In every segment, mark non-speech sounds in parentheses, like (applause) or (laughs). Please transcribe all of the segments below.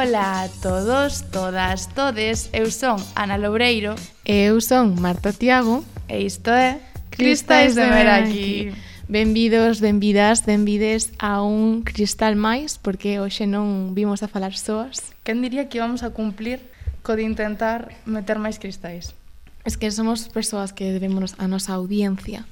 Ola a todos, todas, todes. Eu son Ana Loureiro. E eu son Marta Tiago. E isto é Cristais de Meraki. Benvidos, benvidas, benvides a un cristal máis, porque hoxe non vimos a falar soas. Quen diría que íbamos a cumplir co de intentar meter máis cristais? Es que somos persoas que debemos a nosa audiencia.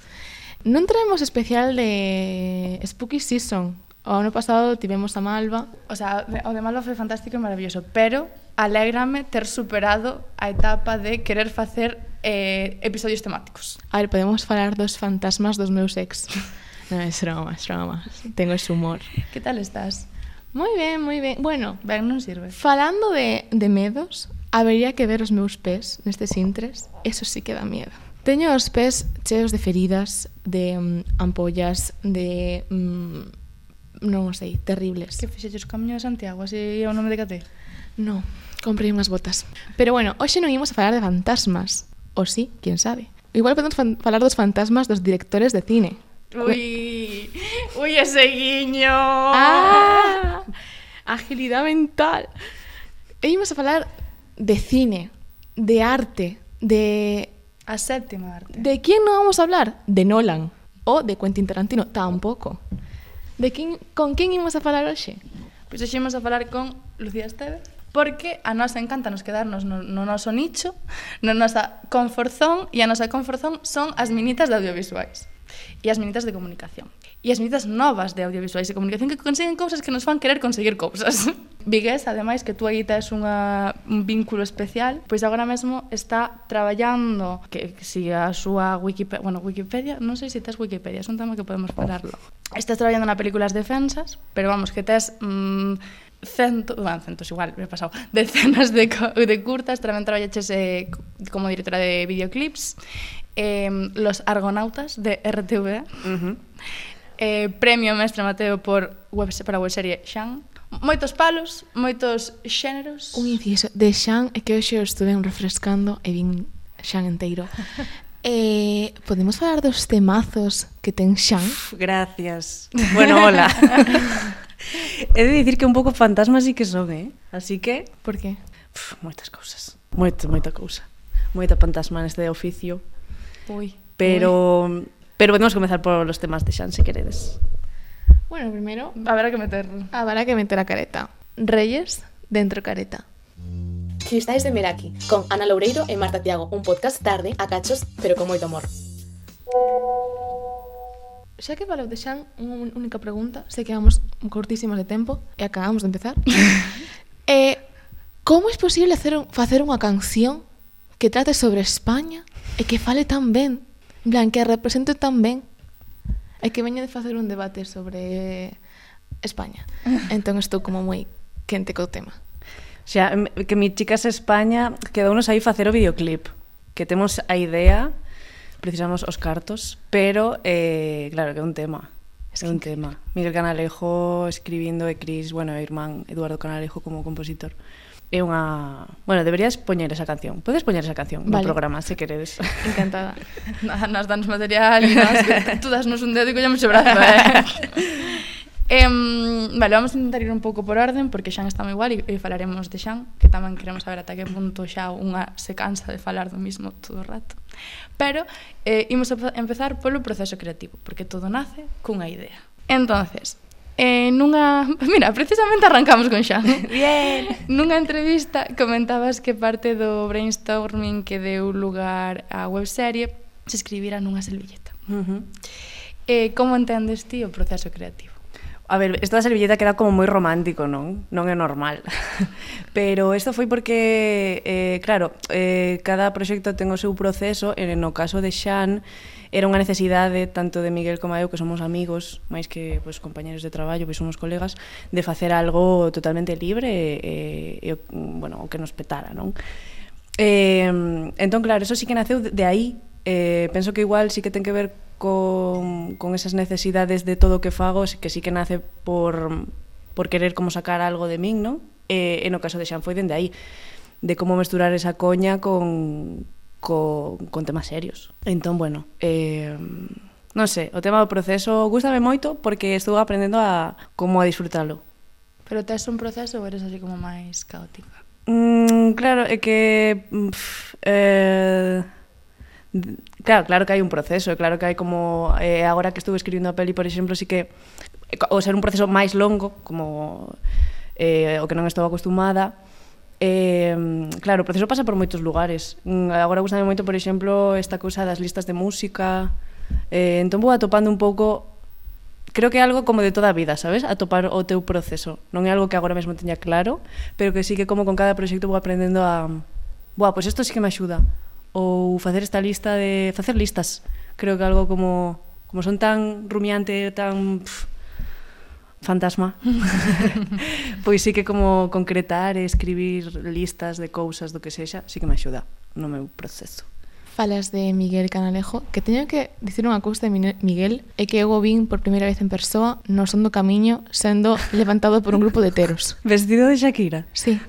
Non traemos especial de Spooky Season, O ano pasado tivemos a Malva. O sea, o de Malva foi fantástico e maravilloso, pero alégrame ter superado a etapa de querer facer eh, episodios temáticos. A ver, podemos falar dos fantasmas dos meus ex. (laughs) non, é broma, é broma. Tengo ese humor. Que tal estás? Moi ben, moi ben. Bueno, ben non sirve. Falando de, de medos, habería que ver os meus pés nestes intres. Eso sí que dá miedo. Teño os pés cheos de feridas, de um, ampollas, de um, non sei, terribles. Que fixeches o camiño de Santiago, así é o nome de cate? No, comprei unhas botas. Pero bueno, hoxe non imos a falar de fantasmas. Ou sí, quién sabe. Igual podemos falar dos fantasmas dos directores de cine. Ui, ui ese guiño. Ah, agilidade mental. E imos a falar de cine, de arte, de... A séptima arte. ¿De quién no vamos a hablar? De Nolan. O de Quentin Tarantino. tampouco. De quen, con quen imos a falar hoxe? Pois hoxe imos a falar con Lucía Esteve, porque a nosa encanta nos quedarnos no, no noso nicho, na no nosa conforzón, e a nosa conforzón son as minitas de audiovisuais e as minitas de comunicación e as medidas novas de audiovisuais e comunicación que consiguen cousas que nos fan querer conseguir cousas. (laughs) Vigués, ademais, que tú aí tes unha, un vínculo especial, pois agora mesmo está traballando que, que si a súa Wikipedia, bueno, Wikipedia, non sei se tes Wikipedia, é un tema que podemos falarlo. Estás traballando na películas defensas, pero vamos, que tes mm, cento, bueno, centos igual, me he pasado, (laughs) decenas de, de curtas, tamén traballaches eh, como directora de videoclips, eh, Los Argonautas de RTV, uh -huh eh, premio Mestre Mateo por web, para a webserie Xan. Moitos palos, moitos xéneros. Un inciso de Xan é que hoxe o estuve refrescando e vin Xan enteiro. (laughs) Eh, podemos falar dos temazos que ten Xan? Uf, gracias. Bueno, hola. (laughs) He de dicir que un pouco fantasmas sí que son, eh? Así que... Por qué? Uf, moitas cousas. Moita, moita cousa. Moita fantasma neste oficio. Ui. Pero... Pero podemos comezar por os temas de Xan, se queredes. Bueno, primeiro... Haberá que meter... Habrá que meter a careta. Reyes dentro careta. Cristais de Meraki, con Ana Loureiro e Marta Tiago, un podcast tarde, a cachos, pero con moito amor. Xa que falou de Xan, unha única pregunta, sei que vamos cortísimas de tempo e acabamos de empezar. (laughs) eh, como é posible hacer, facer unha canción que trate sobre España e que fale tan ben En plan, que a represento tan ben é que veño de facer un debate sobre España. (laughs) Entón estou como moi quente co tema. Xa, que mi chicas España quedounos aí facer o videoclip. Que temos a idea, precisamos os cartos, pero, eh, claro, que é un tema. Es un tema. Miguel Canalejo escribindo e Cris, bueno, e irmán Eduardo Canalejo como compositor é unha... Bueno, deberías poñer esa canción. Podes poñer esa canción vale. no programa, se queredes. Encantada. (laughs) Nos danos material, e nos... tú dasnos un dedo e collamos o brazo, eh? (laughs) um, vale, vamos a intentar ir un pouco por orden porque Xan está moi igual e, e falaremos de Xan que tamén queremos saber ata que punto xa unha se cansa de falar do mismo todo o rato pero eh, imos a empezar polo proceso creativo porque todo nace cunha idea entonces, Eh, nunha... (laughs) Mira, precisamente arrancamos con xa. (laughs) Bien. Nunha entrevista comentabas que parte do brainstorming que deu lugar á webserie se escribira nunha servilleta. Uh -huh. eh, como entendes ti o proceso creativo? A ver, esta servilleta queda como moi romántico, non? Non é normal. (laughs) Pero isto foi porque, eh, claro, eh, cada proxecto ten o seu proceso, e no caso de Xan, era unha necesidade tanto de Miguel como eu, que somos amigos, máis que pois, compañeros de traballo, pois somos colegas, de facer algo totalmente libre e, e, e bueno, o que nos petara, non? Eh, entón, claro, eso sí que naceu de aí, eh, penso que igual sí que ten que ver con, con esas necesidades de todo o que fago, que sí que nace por, por querer como sacar algo de min, non? Eh, en o caso de Xan foi dende aí, de como mesturar esa coña con, con, con temas serios. Entón, bueno, eh, non sei, o tema do proceso gustame moito porque estou aprendendo a como a disfrutalo. Pero tes un proceso ou eres así como máis caótica? Mm, claro, é que pff, eh, Claro, claro que hai un proceso, claro que hai como eh, agora que estuve escribindo a peli, por exemplo, sí que eh, o ser un proceso máis longo, como eh, o que non estou acostumada, Eh, claro, o proceso pasa por moitos lugares. Mm, agora gustame moito, por exemplo, esta cousa das listas de música. Eh, entón vou atopando un pouco creo que é algo como de toda a vida, sabes? Atopar o teu proceso. Non é algo que agora mesmo teña claro, pero que sí que como con cada proxecto vou aprendendo a... Buah, pois pues isto sí que me axuda ou facer esta lista de facer listas. Creo que algo como como son tan rumiante, tan pff, fantasma. (laughs) pois sí que como concretar e escribir listas de cousas do que sexa, sí que me axuda no meu proceso falas de Miguel Canalejo, que teño que dicir unha cousa de Miguel, é que eu o vin por primeira vez en persoa no son do camiño sendo levantado por un grupo de teros. (laughs) Vestido de Shakira? Sí.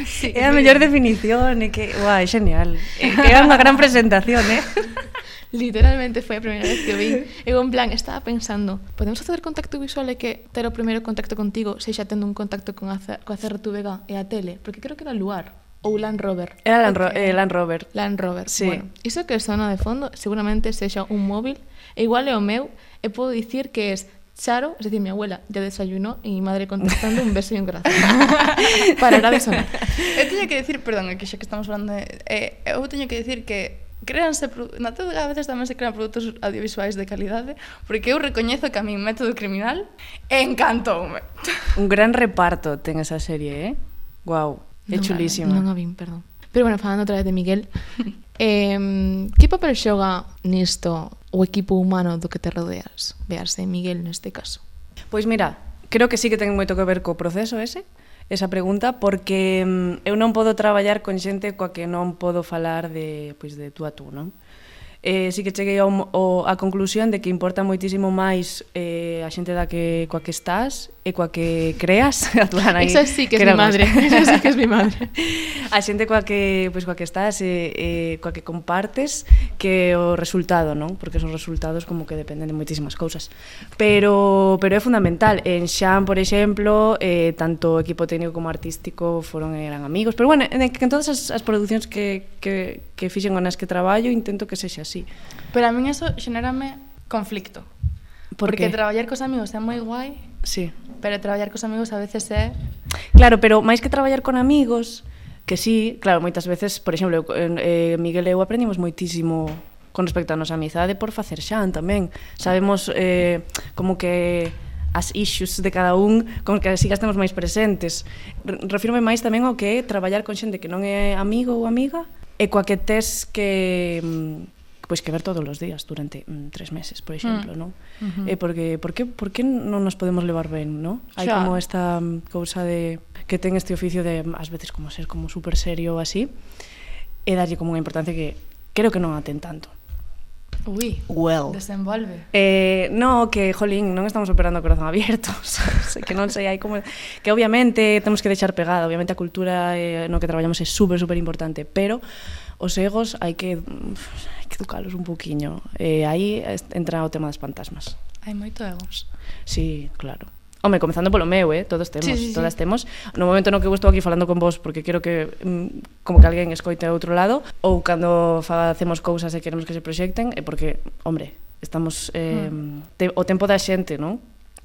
Sí, é a mellor definición, é que, uai, genial. É que era unha gran presentación, eh? (laughs) Literalmente foi a primeira vez que o vi. Eu en plan, estaba pensando, podemos facer contacto visual e que ter o primeiro contacto contigo se xa tendo un contacto con a, con a CRTVG e a tele? Porque creo que era o lugar ou Land Rover. Era Land, Ro eh, Land Rover. Land Rover. Sí. Bueno, iso que sona de fondo seguramente sexa un móvil e igual é o meu eh, e podo dicir que es Charo, es decir, mi abuela, ya desayunó y mi madre contestando un beso y un corazón. (laughs) (laughs) Parará de sonar. Eu teño que decir, perdón, que xa que estamos falando de... Eh, eu teño que decir que créanse na a veces tamén se crean produtos audiovisuais de calidade, eh, porque eu recoñezo que a mi método criminal encantoume. Un gran reparto ten esa serie, eh? Guau. Wow. É non, chulísima. Non a vin, perdón. Pero bueno, falando outra vez de Miguel, (laughs) eh, que papel xoga nisto o equipo humano do que te rodeas? Vease Miguel neste caso. Pois mira, creo que sí que ten moito que ver co proceso ese, esa pregunta, porque eu non podo traballar con xente coa que non podo falar de, pois, de tú a tú, non? eh, sí que cheguei ao, ao, a conclusión de que importa moitísimo máis eh, a xente da que, coa que estás e coa que creas a túa nai. Esa sí que é mi madre, (laughs) esa sí que é mi madre. (laughs) A xente coa que pois pues, coa que estás e, e coa que compartes que o resultado, non? Porque son resultados como que dependen de moitísimas cousas. Pero pero é fundamental. En Xan, por exemplo, eh tanto equipo técnico como artístico foron eran amigos, pero bueno, en, en todas as, as producións que que que fixen con as que traballo intento que sexa así. Pero a min eso xenérame conflicto Por Porque qué? traballar cos amigos é moi guai. Sí. Pero traballar cos amigos a veces é... Claro, pero máis que traballar con amigos, que sí, claro, moitas veces, por exemplo, eh, Miguel e eu aprendimos moitísimo con respecto á nosa amizade por facer xan tamén. Sabemos eh, como que as issues de cada un con que sigas temos máis presentes. Refirme máis tamén ao que é traballar con xente que non é amigo ou amiga e coa que tes que mm, pois que ver todos os días durante mm, tres meses, por exemplo, mm. non? Uh -huh. Eh, porque por que por que non nos podemos levar ben, non? Hai xa. como esta mm, cousa de que ten este oficio de mm, ás veces como ser como super serio ou así e darlle como unha importancia que creo que non a ten tanto. Ui, well. desenvolve. Eh, no, que, jolín, non estamos operando a corazón abierto, (laughs) que non sei, hai como... Que obviamente temos que deixar pegada, obviamente a cultura eh, no que traballamos é super, super importante, pero os egos hai que, hai que educalos un poquinho. Eh, aí entra o tema das fantasmas. Hai moito egos. Sí, claro. Home, comezando polo meu, eh? todos temos, sí, sí, sí. todas temos. No momento no que eu estou aquí falando con vos porque quero que mm, como que alguén escoite a outro lado ou cando facemos cousas e queremos que se proxecten é porque, hombre, estamos eh, mm. te, o tempo da xente, non?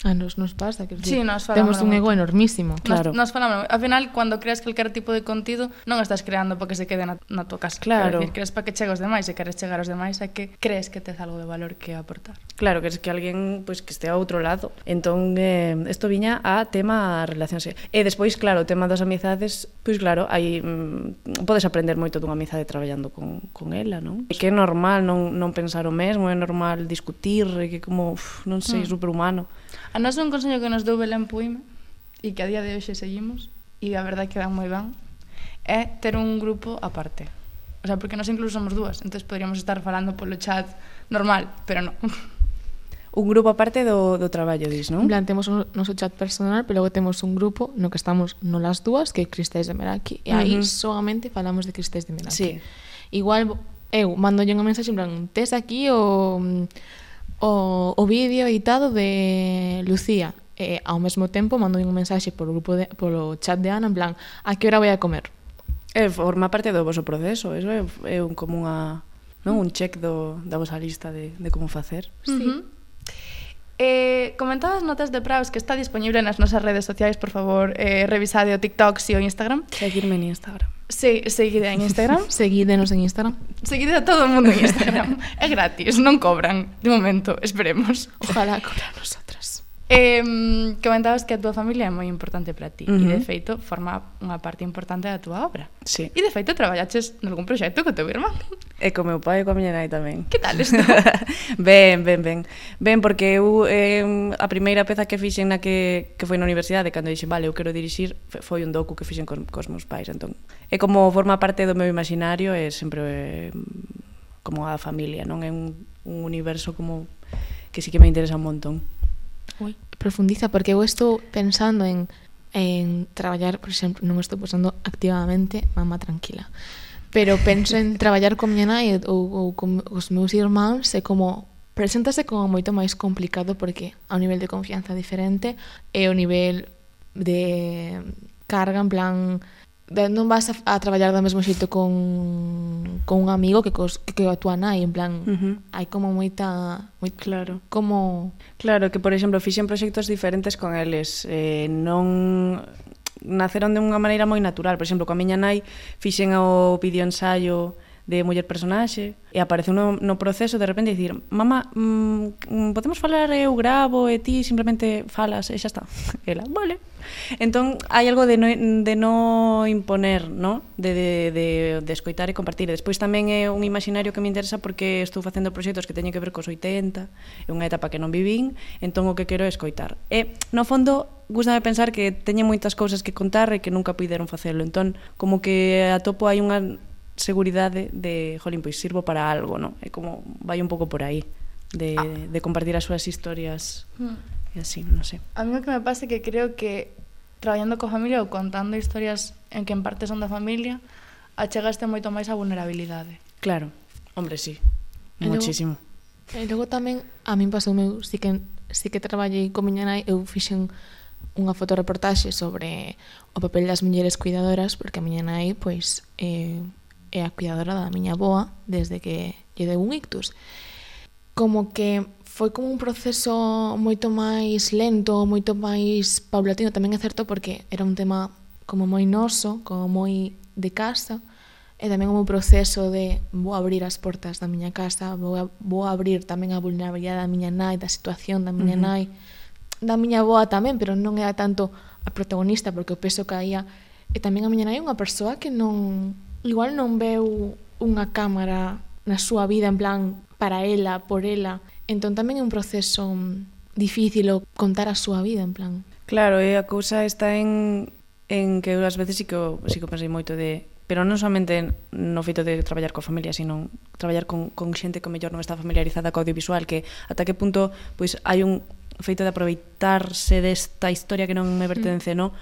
A nos nos pasa que sí, nos temos un ego enormísimo, claro. Nos, nos falamos, ao final cando creas calquer tipo de contido non estás creando porque se quede na, na tua casa. Claro. Decir, crees para que chegue aos demais, e queres chegar aos demais é que crees que tes algo de valor que aportar. Claro, que crees que alguén pois pues, que este a outro lado. Entón, eh, isto viña a tema relacións. E despois, claro, o tema das amizades, pois pues, claro, aí mm, podes aprender moito dunha amizade traballando con, con ela, non? E que é normal non, non pensar o mesmo, é normal discutir, que como, uf, non sei, mm. superhumano. humano A nós un consello que nos deu Belén Puime e que a día de hoxe seguimos e a verdade que dan moi ben é ter un grupo aparte. O sea, porque nós incluso somos dúas, entonces poderíamos estar falando polo chat normal, pero non. (laughs) Un grupo aparte do, do traballo, dis, non? En plan, temos o noso chat personal, pero logo temos un grupo no que estamos no las dúas, que é Cristais de Meraki, e aí uh -huh. solamente falamos de Cristais de Meraki. Sí. Igual eu mando unha mensaxe en plan, tes aquí o o, o vídeo editado de Lucía e ao mesmo tempo mando un mensaxe polo grupo de, polo chat de Ana en plan a que hora vai a comer É forma parte do vosso proceso eso é, é un, como unha non un check do, da vosa lista de, de como facer sí. uh -huh. Eh, comentadas notas de praus que está disponible nas nosas redes sociais, por favor, eh, revisade o TikTok si o Instagram. Seguirme en Instagram. Se, seguide en Instagram, (laughs) seguídenos en Instagram. Seguide a todo o mundo en Instagram. (laughs) É gratis, non cobran, de momento, esperemos. Ojalá cobranos a Eh, comentabas que a túa familia é moi importante para ti uh -huh. e de feito forma unha parte importante da túa obra. Sí. E de feito traballaches nalgún proxecto co teu irmán. E co meu pai e coa miña nai tamén. Que tal isto? (laughs) ben, ben, ben. Ben porque eu eh, a primeira peza que fixen na que, que foi na universidade cando dixen, vale, eu quero dirixir, foi un docu que fixen cos, cos meus pais, entón. É como forma parte do meu imaginario é sempre eh, como a familia, non é un, un universo como que sí que me interesa un montón. Ui. Profundiza, porque eu estou pensando en, en traballar, por exemplo, non estou pensando activamente, mamá tranquila, pero penso en traballar con miña nai ou, ou con os meus irmáns e como preséntase como moito máis complicado porque a un nivel de confianza diferente e o nivel de carga en plan de, non vas a, a traballar do mesmo xeito con, con un amigo que cos, que, que a túa nai, en plan, uh -huh. hai como moita moi claro. Como Claro, que por exemplo, fixen proxectos diferentes con eles, eh, non naceron de unha maneira moi natural, por exemplo, coa miña nai fixen o vídeo ensaio de muller personaxe e aparece no, no proceso de repente dicir mamá, mm, mm podemos falar eh, eu gravo e ti simplemente falas e xa está. (laughs) Ela, vale. Entón hai algo de no, de no imponer no? De, de, de, de escoitar e compartir. E despois tamén é un imaginario que me interesa porque estou facendo proxectos que teñen que ver cos 80 é unha etapa que non vivín entón o que quero é escoitar. E no fondo gustame pensar que teñen moitas cousas que contar e que nunca puideron facelo. Entón como que atopo hai unha seguridade de, jolín, pois sirvo para algo, non? É como vai un pouco por aí de, ah. de compartir as súas historias hmm. e así, non sei. A mí o que me pasa é que creo que traballando coa familia ou contando historias en que en parte son da familia, achegaste moito máis a vulnerabilidade. Claro, hombre, sí, e muchísimo. E logo tamén, a min pasou meu, sí que, sí que traballei con miña nai, eu fixen unha fotoreportaxe sobre o papel das mulleres cuidadoras, porque a miña nai, pois, eh, é a cuidadora da miña boa desde que lle deu un ictus. Como que foi como un proceso moito máis lento, moito máis paulatino, tamén é certo porque era un tema como moi noso, como moi de casa, e tamén como un proceso de vou abrir as portas da miña casa, vou, a, vou abrir tamén a vulnerabilidade da miña nai, da situación da miña uh -huh. nai, da miña boa tamén, pero non era tanto a protagonista porque o peso caía e tamén a miña nai é unha persoa que non igual non veu unha cámara na súa vida en plan para ela, por ela. Entón tamén é un proceso mm, difícil o contar a súa vida en plan. Claro, e a cousa está en en que eu ás veces sí que, sí que pensei moito de pero non somente no feito de traballar coa familia, sino traballar con, con xente que mellor non está familiarizada co audiovisual, que ata que punto pois hai un feito de aproveitarse desta historia que non me mm. pertence, mm. no?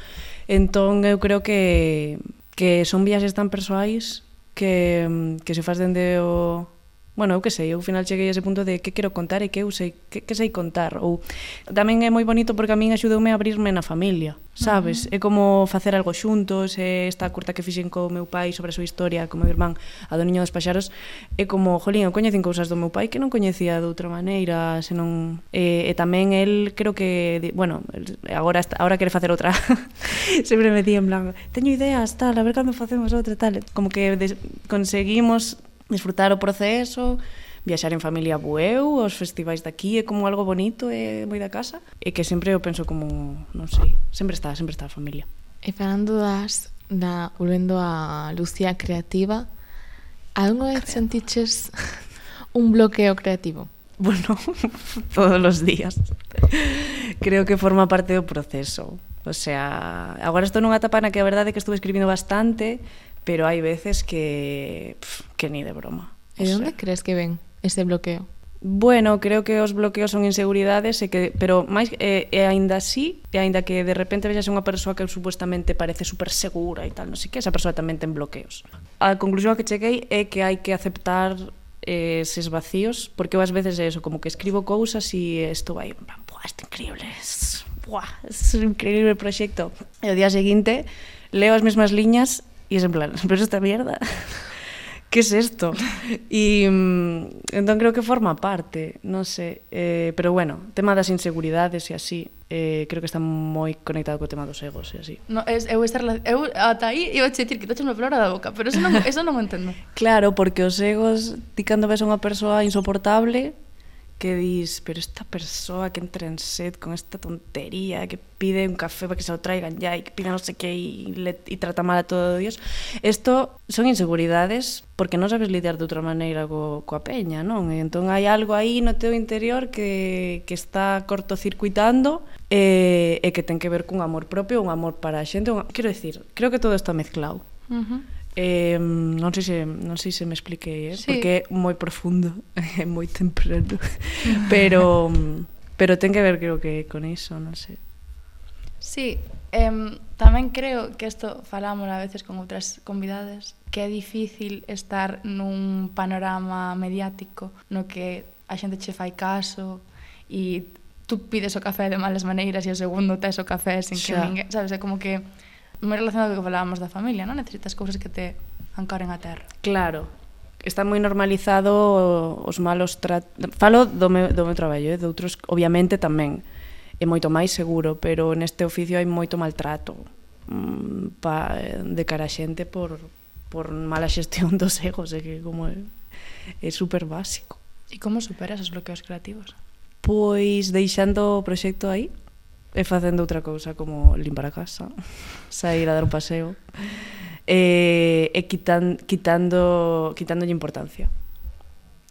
Entón eu creo que que son viaxes tan persoais que, que se faz dende o, bueno, eu que sei, eu ao final cheguei a ese punto de que quero contar e que eu sei que, que sei contar ou tamén é moi bonito porque a min axudoume a abrirme na familia, sabes? Uh -huh. É como facer algo xuntos, é esta curta que fixen co meu pai sobre a súa historia, como meu irmán, a do niño dos paxaros, é como, jolín, eu coñecen cousas do meu pai que non coñecía de outra maneira, senón e, e tamén el creo que, bueno, agora agora quere facer outra. (laughs) Sempre me di en plan, teño ideas, tal, a ver cando facemos outra tal, como que des, conseguimos disfrutar o proceso, viaxar en familia bueu, os festivais daqui é como algo bonito e moi da casa, e que sempre eu penso como, non sei, sempre está, sempre está a familia. E falando das, da, volvendo a Lucía creativa, algunha vez sentiches un bloqueo creativo? Bueno, (laughs) todos os días. Creo que forma parte do proceso. O sea, agora estou nunha etapa na que a verdade é que estuve escribindo bastante, pero hai veces que pff, que ni de broma. E de onde crees que ven ese bloqueo? Bueno, creo que os bloqueos son inseguridades e que pero máis e, eh, e eh, aínda así, e aínda que de repente vexas unha persoa que supuestamente parece super segura e tal, non sei que, esa persoa tamén ten bloqueos. A conclusión a que cheguei é que hai que aceptar eh, eses vacíos, porque ás veces é eso, como que escribo cousas e isto vai, buah, isto increíble, buah, es un increíble proxecto. E o día seguinte leo as mesmas liñas Y es en plan, ¿pero esta mierda? (laughs) ¿Qué es esto? (laughs) Y entón creo que forma parte, non sei, eh, pero bueno, tema das inseguridades e así, eh, creo que está moi conectado co tema dos egos e así. No, es, eu, esta, eu ata aí eu che dicir que toches unha palabra da boca, pero eso non, eso non entendo. (laughs) claro, porque os egos, ti cando ves a unha persoa insoportable, que dis, pero esta persoa que entra en set con esta tontería, que pide un café para que se lo traigan ya y que pida no sé qué y, le, y trata mal a todo Dios, isto son inseguridades porque non sabes lidiar de outra maneira co, coa peña, non? E entón hai algo aí no teu interior que, que está cortocircuitando e, e que ten que ver cun amor propio, un amor para a xente, un, quero decir, creo que todo está mezclado. Uh -huh. Eh, non sei se non sei se me expliquei, eh? sí. porque é moi profundo, (laughs) é moi temprano, (laughs) pero pero ten que ver creo que con iso, non sei. Sí, eh, tamén creo que isto falamos a veces con outras convidadas, que é difícil estar nun panorama mediático no que a xente che fai caso e tú pides o café de malas maneiras e o segundo tes o café sen que ninguén, sabes, é como que moi relacionado co que falábamos da familia, non? Necesitas cousas que te ancaren a terra. Claro, está moi normalizado os malos tra... falo do meu, do meu traballo, eh? de outros obviamente tamén é moito máis seguro, pero neste oficio hai moito maltrato mm, pa, de cara a xente por, por mala xestión (laughs) dos egos, é que como é, é super básico. E como superas os bloqueos creativos? Pois deixando o proxecto aí, e facendo outra cousa como limpar a casa, (laughs) sair a dar un paseo e, e quitan, quitando quitándolle importancia.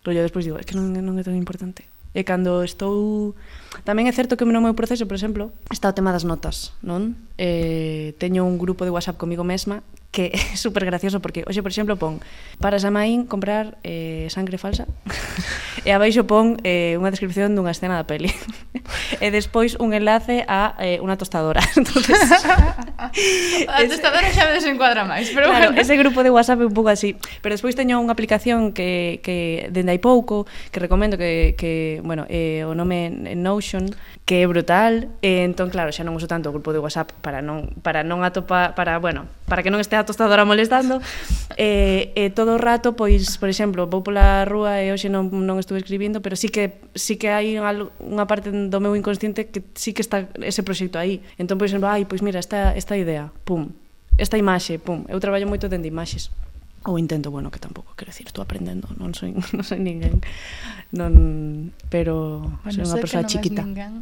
Pois Pero eu despois digo, es que non, non é tan importante. E cando estou... Tamén é certo que no meu proceso, por exemplo, está o tema das notas, non? Eh, teño un grupo de WhatsApp comigo mesma que (laughs) é super gracioso porque, hoxe, por exemplo, pon para Samaín comprar eh, sangre falsa (laughs) e abaixo pon eh, unha descripción dunha escena da peli. (laughs) e despois un enlace a eh, unha tostadora. (laughs) Entonces, (laughs) a tostadora xa me desencuadra máis, pero claro, bueno. ese grupo de WhatsApp é un pouco así, pero despois teño unha aplicación que que dende hai pouco que recomendo que que, bueno, eh, o nome Notion, que é brutal, e eh, entón claro, xa non uso tanto o grupo de WhatsApp para non para non atopa para, bueno, para que non este a tostadora molestando. Eh, eh todo o rato pois, por exemplo, vou pola rúa e hoxe non non estuve escribindo, pero sí que sí que hai unha parte do meu inconsciente que sí que está ese proxecto aí. Entón, por exemplo, ai, pois mira, esta, esta idea, pum, esta imaxe, pum, eu traballo moito dende imaxes ou intento, bueno, que tampouco quero decir, estou aprendendo, non soy, (laughs) non soy ninguén. Non, pero bueno, soy unha persoa chiquita. Ninguén.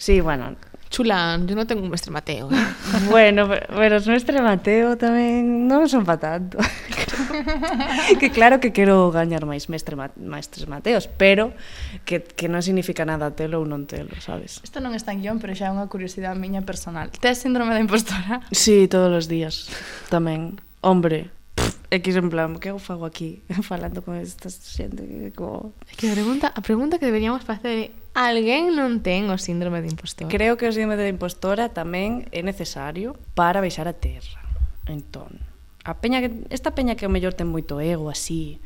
Sí, bueno, Chula, yo no tengo un mestre Mateo. Eh? (laughs) Bueno, pero os mestre Mateo tamén non son pa tanto. (laughs) que claro que quero gañar máis mestre ma maestres Mateos, pero que, que non significa nada telo ou non telo, sabes? Isto non está en guión, pero xa é unha curiosidade miña personal. Tes síndrome da impostora? Sí, todos os días tamén. Hombre, X en plan, que eu fago aquí (laughs) falando con esta xente que como... É que a pregunta, a pregunta que deberíamos facer é Alguén non ten o síndrome de impostora. Creo que o síndrome de impostora tamén é necesario para baixar a terra. Entón, a peña que, esta peña que o mellor ten moito ego así,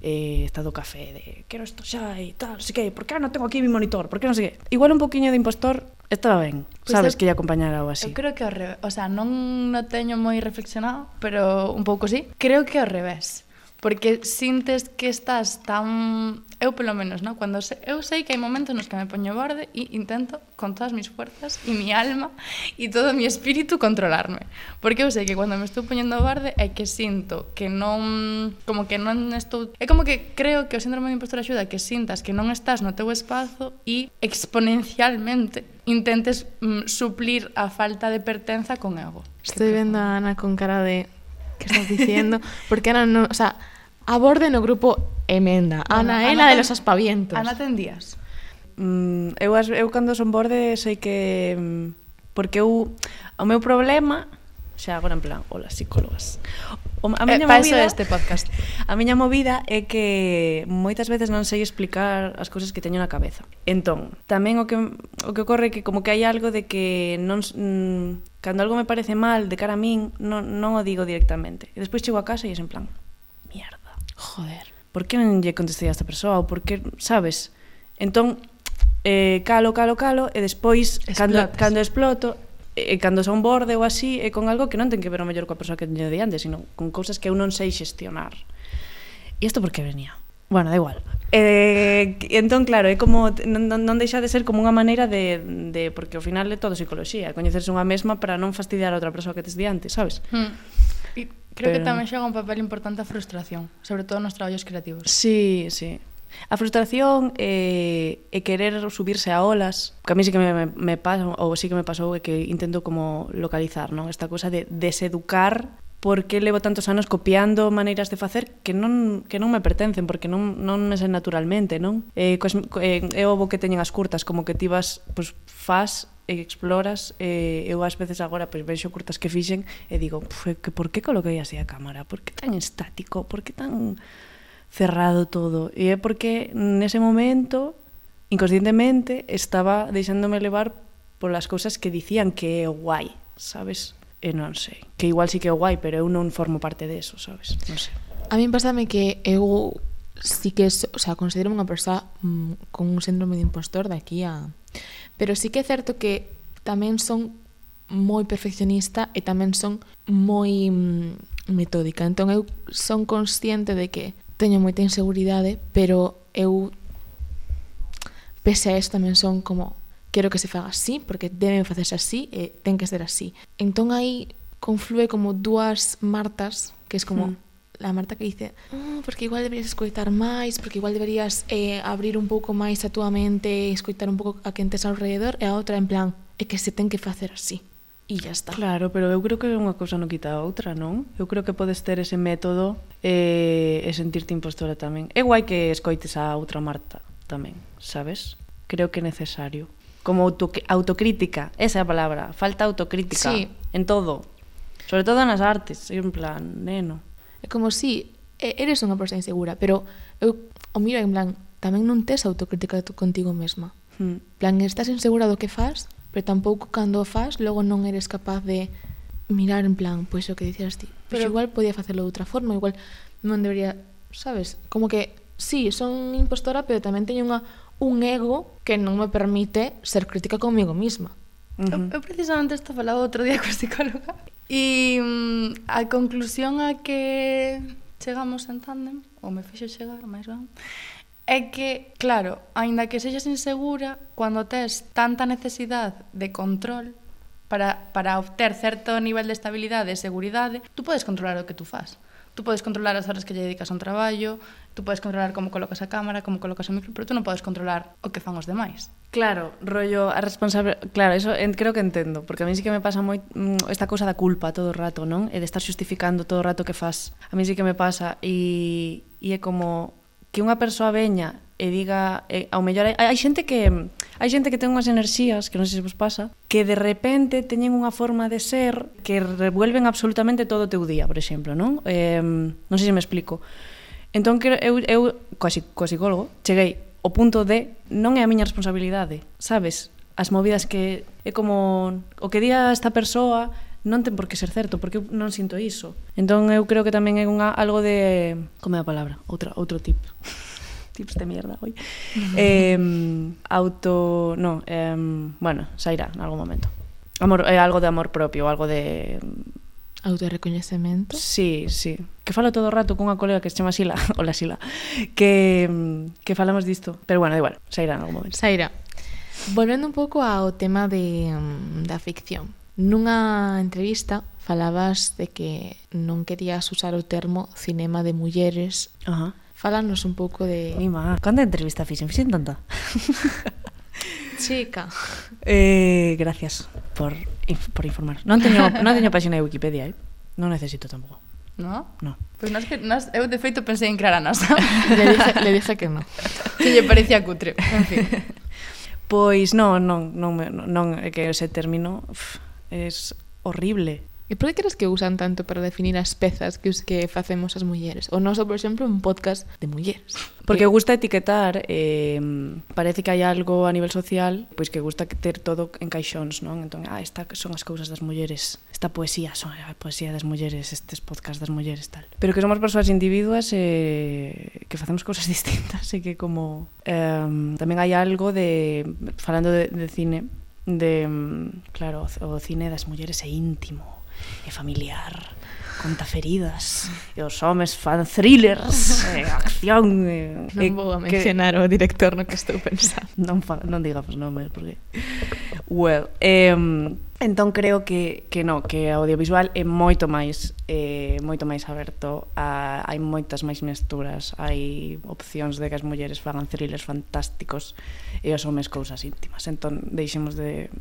eh, está do café de quero isto xa e tal, sei que, por que non tengo aquí mi monitor, por que non sei que. Igual un poquinho de impostor estaba ben, pues sabes, eu, que lle acompañara ou así. Eu creo que ao revés, o sea, non no teño moi reflexionado, pero un pouco sí. Creo que ao revés porque sintes que estás tan... Eu pelo menos, ¿no? Cuando se... eu sei que hai momentos nos que me poño borde e intento con todas mis fuerzas e mi alma e todo mi espíritu controlarme. Porque eu sei que cando me estou poñendo borde é que sinto que non... Como que non estou... É como que creo que o síndrome de impostor axuda que sintas que non estás no teu espazo e exponencialmente intentes mm, suplir a falta de pertenza con ego. Estou vendo a Ana con cara de que estás diciendo, (laughs) porque Ana no, o sea, aborde no grupo Emenda. Ana, Ana é la de los aspavientos. Ana ten días. Mm, eu, as, eu cando son borde sei que... Mm, porque eu... O meu problema... Xa agora en plan, hola, psicólogas. O, a eh, miña eh, movida, este podcast. A miña movida é que moitas veces non sei explicar as cousas que teño na cabeza. Entón, tamén o que, o que ocorre é que como que hai algo de que non... Mm, cando algo me parece mal de cara a min, non, non o digo directamente. E despois chego a casa e é en plan, mierda joder, por que non lle contestei a esta persoa? Ou por que, sabes? Entón, eh, calo, calo, calo, e despois, Explotas. cando, cando exploto, e cando son borde ou así, é con algo que non ten que ver o mellor coa persoa que teño diante, sino con cousas que eu non sei xestionar. E isto por que venía? Bueno, da igual. Eh, entón, claro, é como non, non deixa de ser como unha maneira de, de porque ao final é todo psicoloxía, coñecerse unha mesma para non fastidiar a outra persoa que tes diante, sabes? Hmm. E creo pero... que tamén xoga un papel importante a frustración, sobre todo nos traballos creativos. Sí, sí. A frustración e, eh, e querer subirse a olas, que a mí sí que me, me, me pasa, ou sí que me pasou, é que intento como localizar, non? Esta cosa de deseducar por que levo tantos anos copiando maneiras de facer que non, que non me pertencen, porque non, non me sen naturalmente, non? Eh, cos, eh, é ovo que teñen as curtas, como que ti vas, pues, faz e exploras e eu ás veces agora pois vexo curtas que fixen e digo, que por que coloquei así a cámara? Por que tan estático? Por que tan cerrado todo? E é porque nese momento inconscientemente estaba deixándome levar polas cousas que dicían que é guai, sabes? E non sei, que igual sí que é guai, pero eu non formo parte de eso, sabes? Non sei. A min pasame que eu sí que, o sea, considero unha persoa mm, con un síndrome de impostor de aquí a Pero sí que é certo que tamén son moi perfeccionista e tamén son moi mm, metódica. Entón eu son consciente de que teño moita inseguridade, pero eu pese a isto tamén son como quero que se faga así, porque deben facerse así e ten que ser así. Entón aí conflúe como dúas martas, que es como mm la Marta que dice oh, porque igual deberías escoitar máis porque igual deberías eh, abrir un pouco máis a túa mente escoitar un pouco a quen tes ao redor e a outra en plan é que se ten que facer así e ya está. Claro, pero eu creo que unha cousa non quita a outra, non? Eu creo que podes ter ese método eh, e, e sentirte impostora tamén. É guai que escoites a outra Marta tamén, sabes? Creo que é necesario. Como auto, autocrítica, esa é a palabra, falta autocrítica sí. en todo. Sobre todo nas artes, en plan, neno. É como si eres unha persoa insegura, pero eu o miro en plan, tamén non tes autocrítica tú contigo mesma. Hmm. plan, estás insegura do que faz, pero tampouco cando o faz, logo non eres capaz de mirar en plan, pois o que dicías ti. Pois pero pues igual podía facelo de outra forma, igual non debería, sabes? Como que, sí, son impostora, pero tamén teño unha, un ego que non me permite ser crítica comigo mesma. Uh -huh. eu, eu precisamente isto falaba outro día (laughs) coa psicóloga E mm, a conclusión a que chegamos en tándem, ou me fixo chegar, máis ben, é que, claro, aínda que sexas insegura, cando tes tanta necesidade de control para, para obter certo nivel de estabilidade e seguridade, tú podes controlar o que tú fas tú podes controlar as horas que lle dedicas a un traballo, tú podes controlar como colocas a cámara, como colocas o micro, pero tú non podes controlar o que fan os demais. Claro, rollo a responsable, claro, eso en, creo que entendo, porque a mí sí que me pasa moi mm, esta cousa da culpa todo o rato, non? E eh, de estar justificando todo o rato que fas. A mí sí que me pasa e e é como que unha persoa veña e diga e, ao mellor hai, hai xente que hai xente que ten unhas enerxías que non sei se vos pasa que de repente teñen unha forma de ser que revuelven absolutamente todo o teu día por exemplo non eh, non sei se me explico entón que eu, eu coa, coa psicólogo cheguei o punto de non é a miña responsabilidade sabes as movidas que é como o que día esta persoa non ten por que ser certo, porque eu non sinto iso. Entón eu creo que tamén é unha algo de como é a palabra, outra outro tipo. (laughs) tips de mierda hoy. eh, auto... No, eh, bueno, sairá en algún momento. Amor, eh, algo de amor propio, algo de... Autorrecoñecemento? Sí, sí. Que falo todo o rato cunha colega que se chama Sila, (laughs) hola Sila, que, que falamos disto. Pero bueno, da igual, sairá en algún momento. Saira, Volvendo un pouco ao tema de, da ficción. Nunha entrevista falabas de que non querías usar o termo cinema de mulleres Ajá. Falanos un pouco de... Mima, cando entrevista fixen? Fixen tanta? Chica. Eh, gracias por, por informar. Non teño, non teño página de Wikipedia, eh? Non necesito tampouco. No? No. Pois pues nas que nas, eu de feito pensei en crear a NASA. le, dije, le dije que non. Que lle parecía cutre. En fin. Pois non, non, non, non, é que ese término pff, es horrible. E por que crees que usan tanto para definir as pezas que os que facemos as mulleres? O noso, por exemplo, un podcast de mulleres. Porque eh, gusta etiquetar, eh, parece que hai algo a nivel social, pois que gusta ter todo en caixóns, non? Entón, ah, esta son as cousas das mulleres, esta poesía, son a poesía das mulleres, estes podcast das mulleres, tal. Pero que somos persoas individuas eh, que facemos cousas (laughs) distintas e que como... Eh, tamén hai algo de... Falando de, de cine, de, claro, o cine das mulleres é íntimo, é familiar conta feridas e os homes fan thrillers (laughs) e acción e, non vou a mencionar que... o director no que estou pensando. (laughs) Non, fa, non digamos nomes porque well eh, entón creo que, que no que audiovisual é moito máis eh, moito máis aberto a, hai moitas máis mesturas hai opcións de que as mulleres fagan thrillers fantásticos e os homes cousas íntimas. Entón deixemos de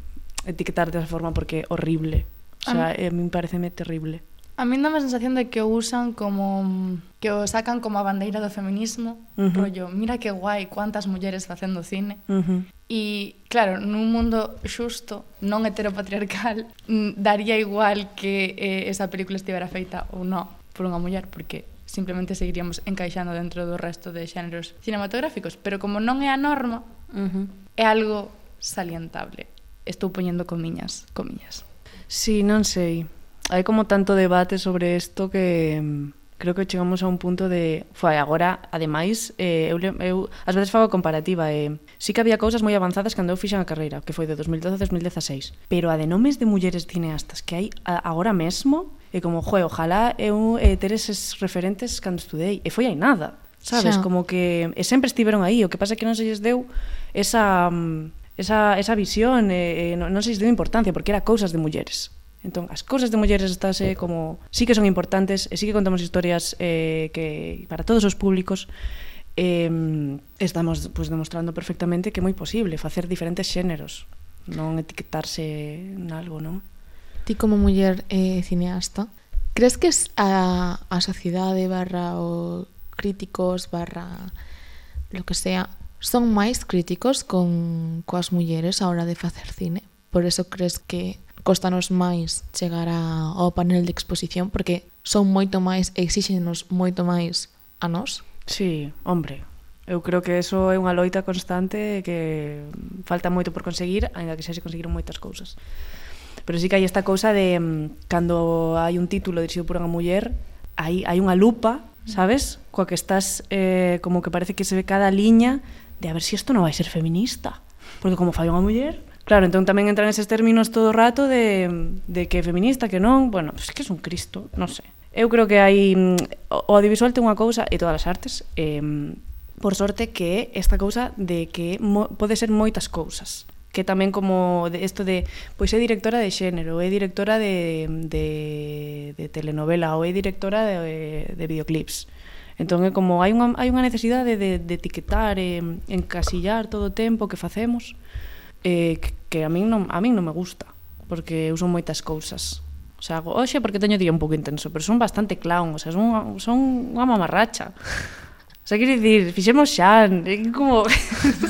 etiquetar desa forma porque é horrible. O sea, a mí, eh, pareceme terrible. A mí dá a sensación de que o usan como que o sacan como a bandeira do feminismo, uh -huh. rollo, mira que guai cuántas mulleres facendo cine. Uh -huh. E claro, nun mundo xusto, non heteropatriarcal, daría igual que eh, esa película estivera feita ou non por unha muller, porque simplemente seguiríamos encaixando dentro do resto de xéneros cinematográficos, pero como non é a norma, uh -huh. é algo salientable. Estou poñendo comiñas, comiñas. Sí, non sei. Hai como tanto debate sobre isto que mm, creo que chegamos a un punto de foi agora, ademais, eh, eu, eu ás veces fago comparativa e eh, sí que había cousas moi avanzadas cando eu fixen a carreira, que foi de 2012 a 2016, pero a de nomes de mulleres cineastas que hai agora mesmo e como, joe, ojalá eu eh, ter eses referentes cando estudei, e foi aí nada, sabes, xa. como que e sempre estiveron aí, o que pasa é que non se lles deu esa um, esa, esa visión eh, non, non se lle deu importancia porque era cousas de mulleres. Entón, as cousas de mulleres estás eh, como sí que son importantes e sí que contamos historias eh, que para todos os públicos eh, estamos pues, demostrando perfectamente que é moi posible facer diferentes xéneros, non etiquetarse en algo, non? Ti como muller eh, cineasta, crees que a, a sociedade barra o críticos barra lo que sea son máis críticos con coas mulleres a hora de facer cine. Por eso crees que costanos máis chegar a, ao panel de exposición porque son moito máis exíxenos moito máis a nós? Sí, hombre, Eu creo que eso é unha loita constante que falta moito por conseguir, aínda que xa se conseguiron moitas cousas. Pero sí que hai esta cousa de mm, cando hai un título dirixido por unha muller, hai, hai unha lupa, mm. sabes? Coa que estás eh, como que parece que se ve cada liña de a ver se si isto non vai ser feminista. Porque como fai unha muller, Claro, entón tamén entran eses términos todo o rato de, de que é feminista, que non, bueno, es que é un cristo, non sei. Eu creo que hai mm, o audiovisual ten unha cousa e todas as artes, eh, por sorte que é esta cousa de que mo, pode ser moitas cousas que tamén como de isto de pois é directora de xénero, é directora de, de, de telenovela ou é directora de, de videoclips Entón é como hai unha, hai unha necesidade de, de etiquetar e encasillar todo o tempo que facemos eh, que, que a min non, a min non me gusta porque eu son moitas cousas O sea, hoxe porque teño día un pouco intenso, pero son bastante clown, o sea, son unha, son unha mamarracha. O sea, quero dicir, fixemos xan, é como...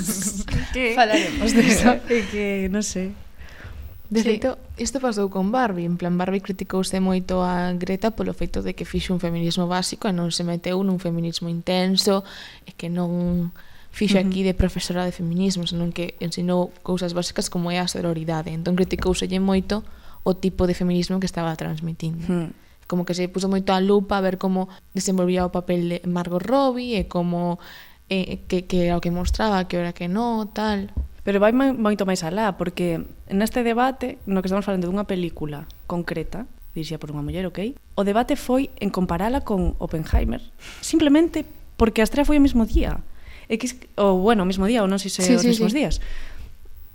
(laughs) que... Falaremos de (laughs) eso. É que, non sei. De sí. feito, isto pasou con Barbie. En plan, Barbie criticouse moito a Greta polo feito de que fixe un feminismo básico e non se meteu nun feminismo intenso e que non fixo aquí de profesora de feminismo, senón que ensinou cousas básicas como é a sororidade. Entón criticouselle moito o tipo de feminismo que estaba transmitindo. Hmm. Como que se puso moito a lupa a ver como desenvolvía o papel de Margot Robbie e como eh, que, que era o que mostraba, que era que no, tal. Pero vai moito máis alá, porque neste debate, no que estamos falando dunha película concreta, dirixida por unha muller, ok? O debate foi en comparala con Oppenheimer, simplemente porque a estrea foi o mesmo día. E que, ou, bueno, o mesmo día, ou non sei se sí, os sí, mesmos sí. días.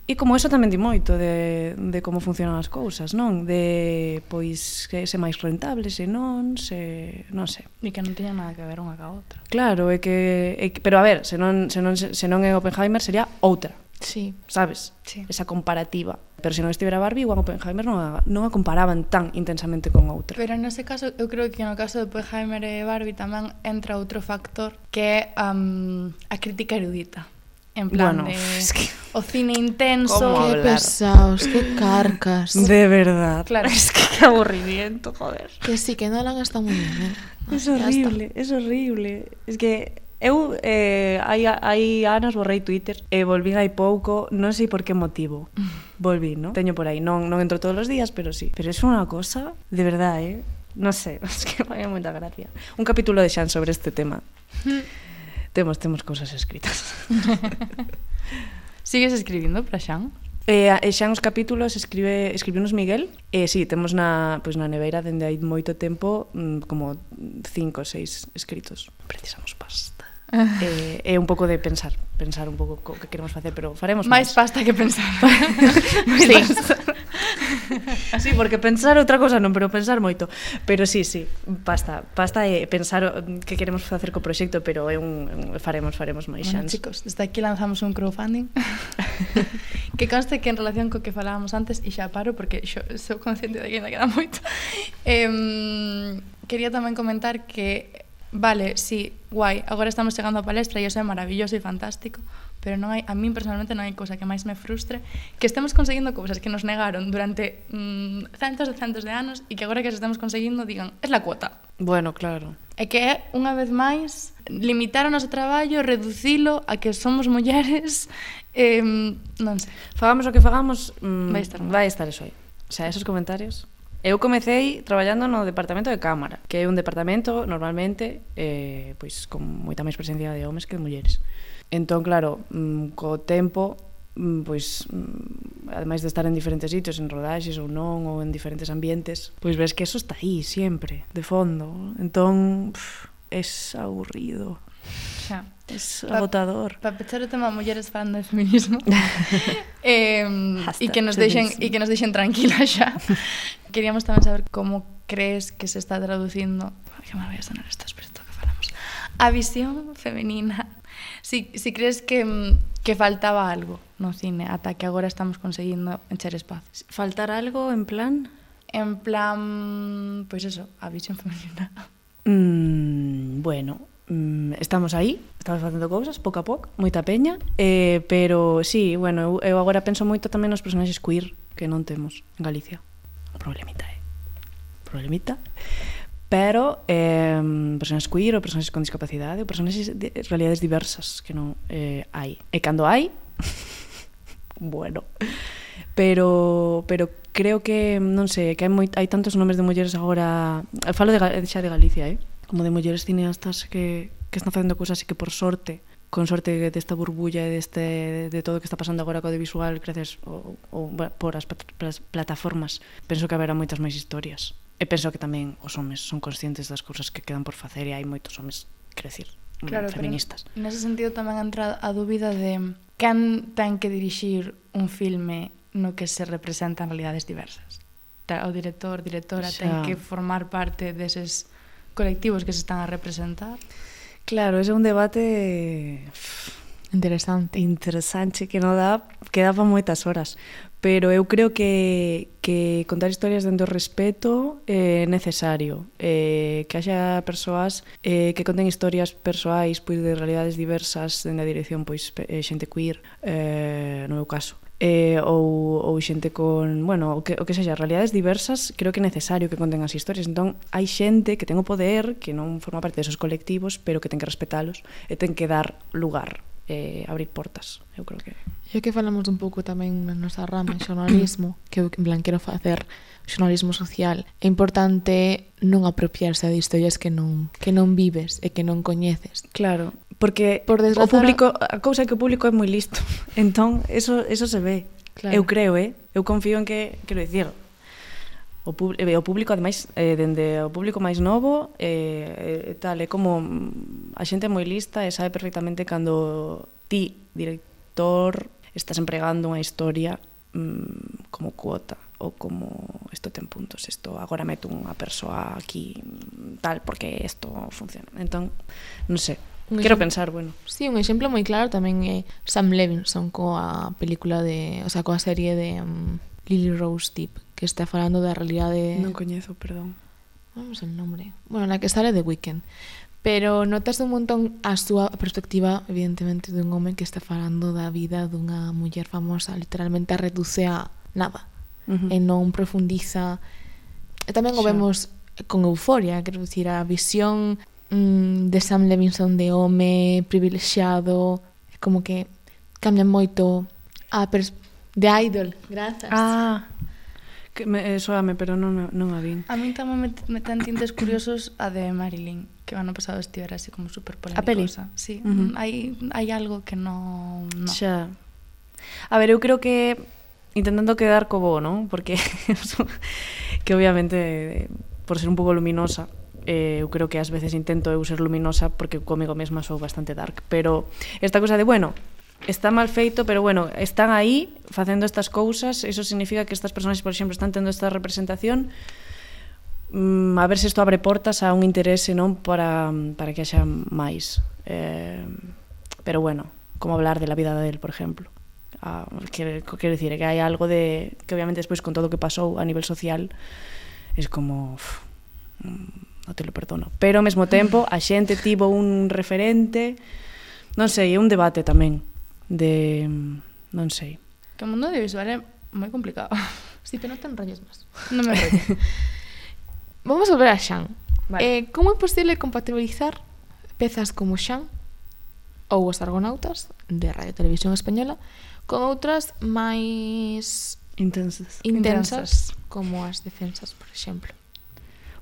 E como eso tamén di moito de, de como funcionan as cousas, non? De, pois, que se máis rentable, se non, se... non sei. E que non tiña nada que ver unha ca outra. Claro, é que... É que pero a ver, se non, se non, se non é Oppenheimer, sería outra Sí. Sabes? Sí. Esa comparativa. Pero se non estivera Barbie, igual Oppenheimer non a, non a comparaban tan intensamente con outra. Pero nese caso, eu creo que no caso de Oppenheimer e Barbie tamén entra outro factor que é um, a crítica erudita. En plan bueno, de... (laughs) Es que... O cine intenso... Qué pesados, qué carcas. (laughs) De verdad. Claro. Es que qué aburrimiento, joder. Que sí, que Nolan está muy bien. ¿eh? Es horrible, es horrible. Es que Eu eh, hai, hai anos borrei Twitter e volví hai pouco, non sei por que motivo. (laughs) Volví, non? Teño por aí, non, non entro todos os días, pero sí. Pero é unha cosa, de verdad, eh? Non sei, (laughs) es que vai moita gracia. Un capítulo de Xan sobre este tema. (laughs) temos, temos cousas escritas. Sigues escribindo para Xan? Eh, e, e eh, xa uns capítulos escribe escribiunos Miguel. E si, sí, temos na, pois na neveira dende hai moito tempo mm, como cinco ou seis escritos. Precisamos pasta eh, é un pouco de pensar, pensar un pouco co que queremos facer, pero faremos máis. Máis pasta que pensar. (laughs) sí. sí, porque pensar outra cosa non, pero pensar moito. Pero sí, sí, pasta, pasta é pensar o que queremos facer co proxecto, pero é un, faremos, faremos máis bueno, chance. chicos, desde aquí lanzamos un crowdfunding. (laughs) que conste que en relación co que falábamos antes, e xa paro porque xo, sou consciente de que ainda queda moito. (laughs) Eh, quería tamén comentar que vale, sí, guai, agora estamos chegando á palestra e iso é maravilloso e fantástico, pero non hai, a min personalmente non hai cousa que máis me frustre que estemos conseguindo cousas que nos negaron durante mm, centos e centos de anos e que agora que as estamos conseguindo digan, es la cuota. Bueno, claro. É que é, unha vez máis, limitar o noso traballo, reducilo a que somos mulleres, (laughs) eh, non sei. Fagamos o que fagamos, mm, vai estar, mal. vai estar eso aí. O sea, esos comentarios Eu comecei traballando no departamento de cámara, que é un departamento normalmente eh, pois con moita máis presencia de homes que de mulleres. Entón, claro, mm, co tempo mm, pois mm, ademais de estar en diferentes sitios, en rodaxes ou non, ou en diferentes ambientes, pois ves que eso está aí sempre, de fondo. Entón, pff, es aburrido xa. Es pa, agotador. Para pechar o tema mulleres falando de feminismo. (laughs) eh, e que nos deixen e que nos deixen tranquilas xa. (laughs) Queríamos tamén saber como crees que se está traducindo, que me vai a sonar esto, pero que falamos. A visión femenina. Si, si crees que mm, que faltaba algo no cine ata que agora estamos conseguindo encher espacios. Faltar algo en plan? En plan, pois pues eso, a visión femenina. Mm, bueno, Mm, estamos aí, estamos facendo cousas pouco a pouco, moita peña, eh, pero sí, bueno, eu, eu agora penso moito tamén nos personaxes queer que non temos en Galicia. Un problemita. Eh? Problemita. Pero eh, personaxes queer ou personaxes con discapacidade ou personaxes de realidades diversas que non eh, hai. E cando hai, (laughs) bueno. Pero, pero creo que, non sei, que hai, moi, hai tantos nomes de mulleres agora... Falo de, xa de Galicia, eh? como de mulleres cineastas que, que están facendo cousas e que por sorte con sorte desta burbulla e deste de todo o que está pasando agora co audiovisual gracias ou, ou por as, plataformas penso que haberá moitas máis historias. E penso que tamén os homes son conscientes das cousas que quedan por facer e hai moitos homes crecir mm, claro, feministas. nese sentido tamén entra a dúbida de can ten que dirixir un filme no que se representan realidades diversas. O director, directora, o ten que formar parte deses colectivos que se están a representar. Claro, ese é un debate interesante. Interesante que non dá, que dá para moitas horas, pero eu creo que que contar historias dentro do respeto eh, é eh, necesario, eh, que haxa persoas eh, que conten historias persoais pois de realidades diversas dende a dirección pois eh, xente queer, eh, no meu caso eh, ou, ou xente con, bueno, o que, o que sexa, realidades diversas, creo que é necesario que conten as historias. Entón, hai xente que ten o poder, que non forma parte desos colectivos, pero que ten que respetalos e ten que dar lugar, eh, abrir portas, eu creo que... E que falamos un pouco tamén na nosa rama en xornalismo, que eu en plan quero facer xornalismo social, é importante non apropiarse de historias que non que non vives e que non coñeces. Claro, porque Por desgrazar... o público, a cousa é que o público é moi listo. (laughs) Entón, eso eso se ve. Claro. Eu creo, eh? Eu confío en que, quero dicir, o, pub, eh, o público ademais eh, dende o público máis novo eh, tal, é como mm, a xente é moi lista e sabe perfectamente cando ti, director, estás empregando unha historia mm, como cuota ou como isto ten puntos, isto agora meto unha persoa aquí mm, tal porque isto funciona. Entón, non sei, un quero pensar, bueno. Sí, un exemplo moi claro tamén é Sam Levinson coa película de, o sea, coa serie de um, Lily Rose Deep, que está falando da realidade... Non coñezo, perdón. Vamos sei o nome. Bueno, na que sale The Weeknd pero notas un montón a súa perspectiva, evidentemente, dun home que está falando da vida dunha muller famosa, literalmente a reduce a nada, uh -huh. e non profundiza. E tamén o vemos con euforia, quero dicir, a visión mm, de Sam Levinson de home privilexiado, como que cambia moito a pers de idol, grazas. Ah, que me, eh, ah, soame, pero non, non a vin. A mí tamén me, me tan tintes curiosos a de Marilyn que o ano pasado estivera así como super polémico. A peli? Sí, uh -huh. Mm, hai, hai algo que non... No. Xa. A ver, eu creo que intentando quedar co bo, non? Porque (laughs) que obviamente por ser un pouco luminosa eh, eu creo que ás veces intento eu ser luminosa porque comigo mesma sou bastante dark, pero esta cosa de, bueno, está mal feito, pero bueno, están aí facendo estas cousas, eso significa que estas personas, por exemplo, están tendo esta representación, Mm, a ver se isto abre portas a un interese non para, para que haxa máis. Eh, pero bueno, como hablar de la vida del, por exemplo. Ah, quero, quero dicir que hai algo de que obviamente despois con todo o que pasou a nivel social es como uf, mm, non te lo perdono. Pero ao mesmo tempo a xente tivo un referente, non sei, é un debate tamén de mm, non sei. Que o mundo audiovisual é moi complicado. Si (laughs) sí, non ten rolles máis. Non me rollo. (laughs) Vamos a volver a Xan. Vale. Eh, como é posible compatibilizar pezas como Xan ou os Argonautas de Radio Televisión Española con outras máis intensas, intensas, intensas. como as defensas, por exemplo?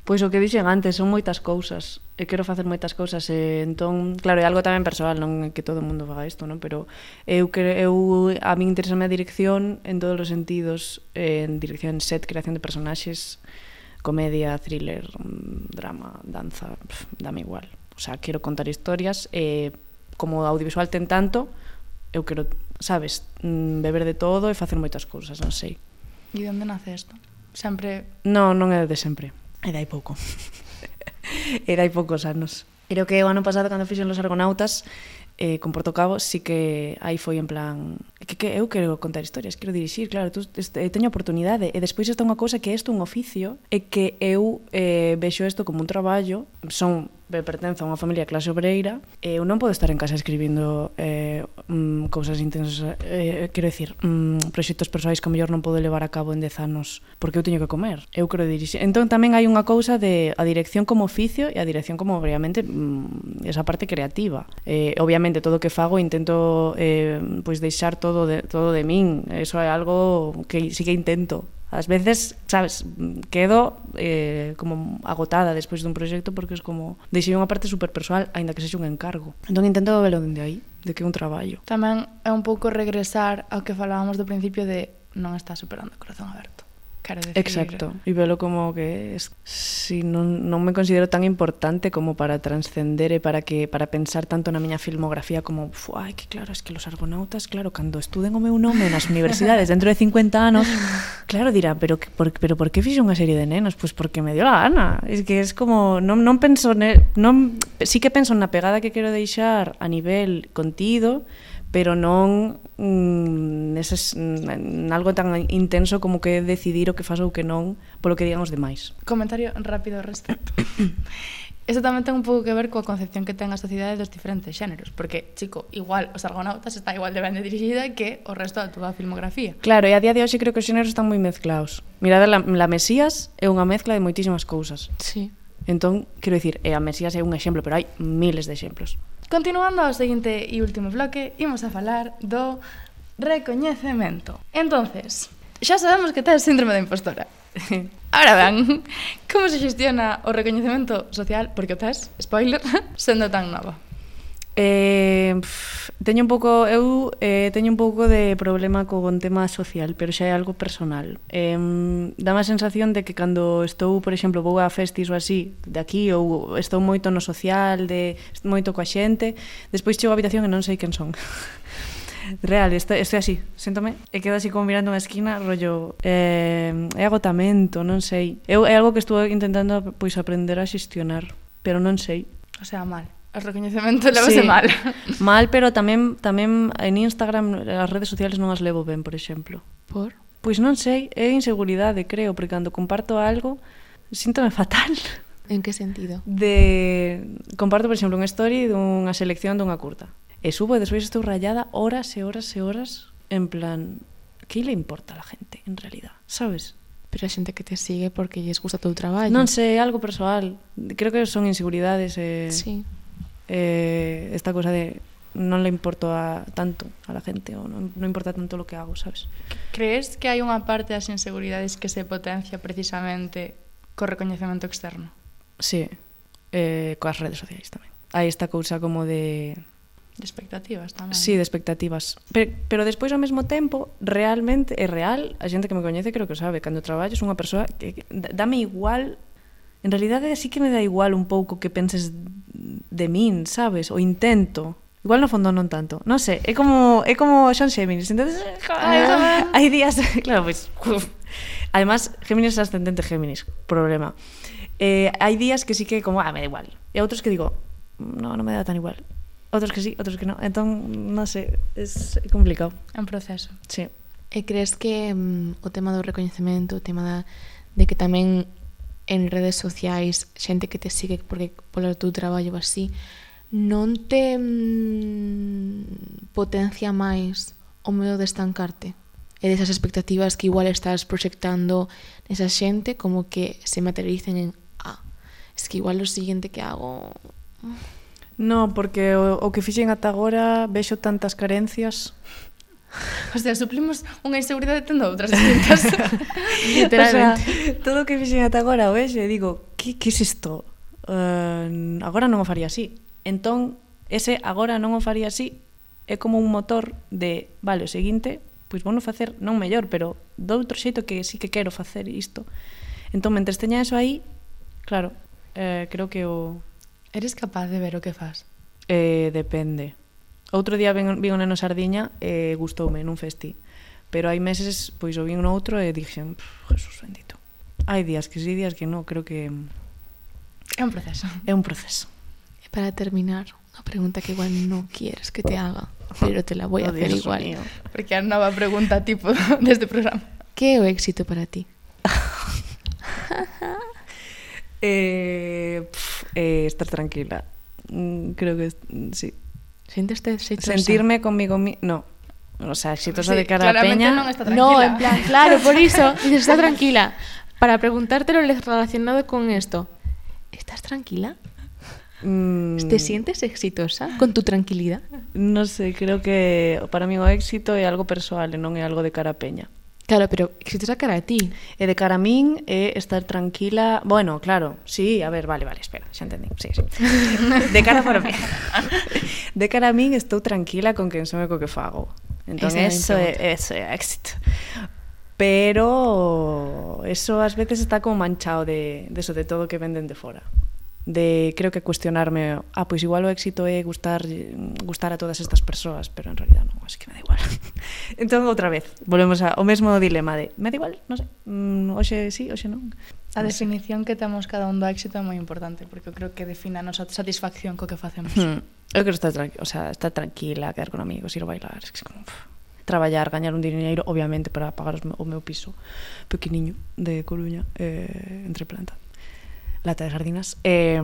Pois o que dixen antes, son moitas cousas e quero facer moitas cousas e entón, claro, é algo tamén persoal, non é que todo o mundo faga isto, non? Pero eu que eu a min interesa a dirección en todos os sentidos, eh, en dirección set, creación de personaxes, comedia, thriller, mm, drama, danza, pf, dame igual. O sea, quero contar historias e eh, como audiovisual ten tanto, eu quero, sabes, mm, beber de todo e facer moitas cousas, non sei. E de onde nace isto? Sempre... No, non é de sempre. É dai pouco. (laughs) é dai poucos anos. Creo que o ano pasado, cando fixen los Argonautas, eh, con Portocabo, sí que aí foi en plan que, que eu quero contar historias, quero dirixir, claro, tú, este, eh, teño oportunidade e despois está unha cousa que isto un oficio e que eu eh, vexo isto como un traballo, son me pertenzo a unha familia clase obreira e eu non podo estar en casa escribindo eh, mm, cousas intensas eh, quero dicir, mm, proxectos persoais que mellor non podo levar a cabo en 10 anos porque eu teño que comer, eu quero dirixir. Entón tamén hai unha cousa de a dirección como oficio e a dirección como obviamente mm, esa parte creativa. Eh, obviamente todo o que fago intento eh, pois deixar todo de, todo de min. Eso é algo que sí que intento. Ás veces, sabes, quedo eh, como agotada despois dun proxecto porque es como deixei unha parte super persoal, aínda que sexa un encargo. Entón intento velo dende aí, de que é un traballo. Tamén é un pouco regresar ao que falábamos do principio de non está superando o corazón aberto quero decir. Exacto, e velo como que es, si non, non me considero tan importante como para transcender e eh, para que para pensar tanto na miña filmografía como, ai, que claro, es que los argonautas, claro, cando estuden o meu nome nas universidades dentro de 50 anos, (laughs) claro, dirá, pero por, pero por que fixe unha serie de nenos? Pois pues porque me dio la gana. Es que es como non non penso, ne, non sí que penso na pegada que quero deixar a nivel contido, pero non mm, neses, mm, algo tan intenso como que decidir o que fas ou que non polo que digan os demais. Comentario rápido ao respecto. (coughs) Eso tamén ten un pouco que ver coa concepción que ten a sociedade dos diferentes xéneros, porque, chico, igual os argonautas está igual de ben dirixida que o resto da túa filmografía. Claro, e a día de hoxe creo que os xéneros están moi mezclados. Mirad, la, la Mesías é unha mezcla de moitísimas cousas. Sí. Entón, quero dicir, a Mesías é un exemplo, pero hai miles de exemplos. Continuando ao seguinte e último bloque, imos a falar do recoñecemento. Entonces, xa sabemos que tes síndrome da impostora. (laughs) Ahora ben, como se xestiona o recoñecemento social, porque o tes, spoiler, (laughs) sendo tan nova? Eh, pff, teño un pouco eu eh, teño un pouco de problema co con tema social, pero xa é algo personal. Eh, dá a sensación de que cando estou, por exemplo, vou a festis ou así, de aquí ou estou moito no social, de moito coa xente, despois chego á habitación e non sei quen son. (laughs) Real, estou, estou así, séntome e quedo así como mirando unha esquina, rollo eh, é agotamento, non sei eu, é algo que estou intentando pois aprender a xestionar pero non sei, o sea, mal O recoñecemento levase sí. mal. Mal, pero tamén tamén en Instagram as redes sociales non as levo ben, por exemplo. Por? Pois non sei, é inseguridade, creo, porque cando comparto algo síntome fatal. En que sentido? De comparto, por exemplo, unha story dunha selección dunha curta. E subo e despois estou rayada horas e horas e horas en plan, que le importa a la gente en realidad, sabes? pero a xente que te sigue porque lles gusta o teu traballo. Non sei, algo persoal. Creo que son inseguridades e eh... Sí eh, esta cosa de non le importo a, tanto a la gente ou non, non importa tanto lo que hago, sabes? Crees que hai unha parte das inseguridades que se potencia precisamente co recoñecemento externo? Sí, eh, coas redes sociais tamén. Hai esta cousa como de... De expectativas tamén. Sí, de expectativas. Pero, pero despois ao mesmo tempo, realmente, é real, a xente que me coñece creo que o sabe, cando traballo son unha persoa que, que dame igual En realidade así que me dá igual un pouco que penses de min, sabes? O intento. Igual no fondo non tanto. Non sei, é como é como Sean Géminis. Entonces, ah. Eh, (laughs) hai días, (laughs) claro, pois. Pues, Además, Géminis é ascendente Géminis, problema. Eh, hai días que sí que como, ah, me da igual. E outros que digo, no, non me dá tan igual. Outros que sí, outros que non. Entón, non sei, es complicado. É un proceso. Sí. E crees que mm, o tema do recoñecemento, o tema da, de que tamén en redes sociais, xente que te sigue porque polo teu traballo así, non te mm, potencia máis o medo de estancarte? E desas expectativas que igual estás proxectando nesa xente como que se materialicen en ah, es que igual o siguiente que hago No, porque o, o que fixen ata agora vexo tantas carencias O sea, suplimos unha inseguridade tendo outras distintas. (laughs) Literalmente. O sea, todo o que fixen ata agora, o eixe, digo, que, que é es isto? Uh, agora non o faría así. Entón, ese agora non o faría así é como un motor de, vale, o seguinte, pois vou facer non mellor, pero do outro xeito que sí que quero facer isto. Entón, mentres teña eso aí, claro, eh, creo que o... Eres capaz de ver o que fas? Eh, depende. Outro día vin, un neno sardiña e gustoume nun festi. Pero hai meses, pois, o vi un outro e dixen, Jesús bendito. Hai días que sí, días que no, creo que... É un proceso. É un proceso. E para terminar, unha pregunta que igual non quieres que te haga, pero te la voy a (laughs) oh, hacer Dios igual. Mío. Porque é a nova pregunta tipo (laughs) deste programa. Que é o éxito para ti? (laughs) eh, pf, eh, estar tranquila. Mm, creo que sí. Sinteste exitosa? Sentirme conmigo mi... no. O sea, exitosa sí, de cara a peña. Non, está tranquila. no, en plan, claro, por iso, (laughs) dices, está tranquila. Para preguntártelo relacionado con esto. ¿Estás tranquila? Mm. ¿Te sientes exitosa con tu tranquilidad? No sé, creo que para mí o éxito é algo persoal e non é algo de cara a peña. Claro, pero escritura cara a ti. E de cara a min é estar tranquila... Bueno, claro, sí, a ver, vale, vale, espera, xa entendí. Sí, sí. (laughs) De cara para mí. (laughs) De cara a min estou tranquila con quen son e co que fago. Entón, eso é, eso é éxito. Pero eso ás veces está como manchado de, de eso, de todo que venden de fora de creo que cuestionarme, ah, pois igual o éxito é gustar gustar a todas estas persoas, pero en realidad non, así que me da igual. (laughs) entón outra vez, volvemos ao mesmo dilema de, me da igual, non sei, mm, hoxe sí, hoxe non. A definición que temos cada un do éxito é moi importante, porque eu creo que define a nosa satisfacción co que facemos. Hmm. Eu quero estar, está, o sea, estar tranquila, quedar con amigos, ir a bailar, es que es como... Pff traballar, gañar un dineiro, obviamente, para pagar os, o meu piso pequeniño de Coruña eh, entre plantas lata de sardinas eh,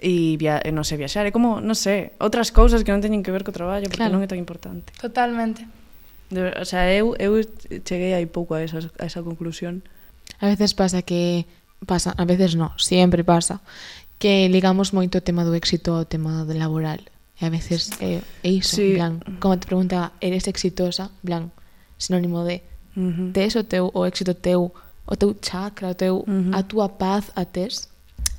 e via, eh, non sei, viaxar, é como, non sei, outras cousas que non teñen que ver co traballo, porque claro. non é tan importante. Totalmente. De, o sea, eu, eu cheguei aí pouco a, esa, a esa conclusión. A veces pasa que pasa, a veces no, sempre pasa que ligamos moito o tema do éxito ao tema do laboral. E a veces é, é iso, sí. plan, como te pregunta, eres exitosa, plan, sinónimo de uh -huh. tes o teu o éxito teu, o teu chakra, o teu, uh -huh. a túa paz a tes?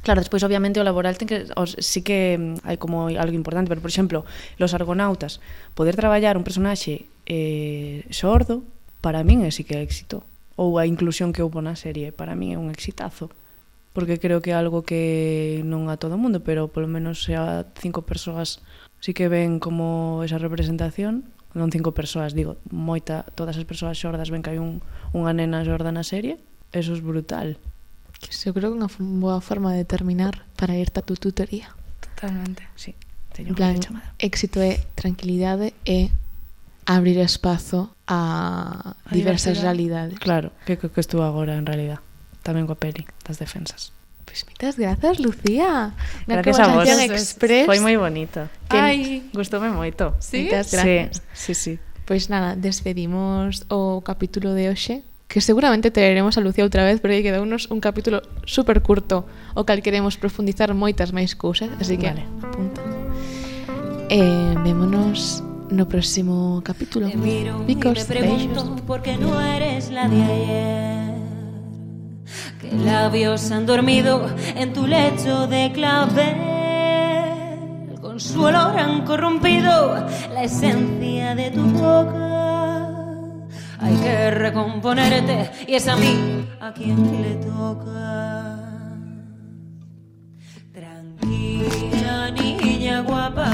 Claro, despois obviamente o laboral ten que os, sí que mm, hai como algo importante, pero por exemplo, los argonautas, poder traballar un personaxe eh, sordo, para min é sí que é éxito. Ou a inclusión que houve na serie, para min é un exitazo. Porque creo que é algo que non a todo o mundo, pero polo menos a cinco persoas sí que ven como esa representación. Non cinco persoas, digo, moita, todas as persoas xordas ven que hai un, unha nena xorda na serie. Eso é brutal. Que eu creo que é unha boa forma de terminar para irte a tu tutoría. Totalmente, sí. Teño plan, éxito eh, é tranquilidade e eh, abrir espazo a, a diversas realidades. Claro, que que, que estou agora en realidad. Tamén coa peli das defensas. Pois pues, mitas grazas, Lucía. Na gracias a vos. Express. Foi moi bonito. Que Ai. Gustoume moito. Sí? Mitas gracias. Sí, sí, sí. Pois pues nada, despedimos o capítulo de hoxe que seguramente traeremos a Lucía outra vez porque quedounos un capítulo super curto o cal queremos profundizar moitas máis cousas, así que vale. apunta. Eh, vémonos no próximo capítulo. Picos, beijos. Porque no eres la de ayer. Que labios han dormido en tu lecho de clavel. Con su olor han corrompido la esencia de tu boca Hay que recomponerte y es a mí a quien le toca. Tranquila niña guapa,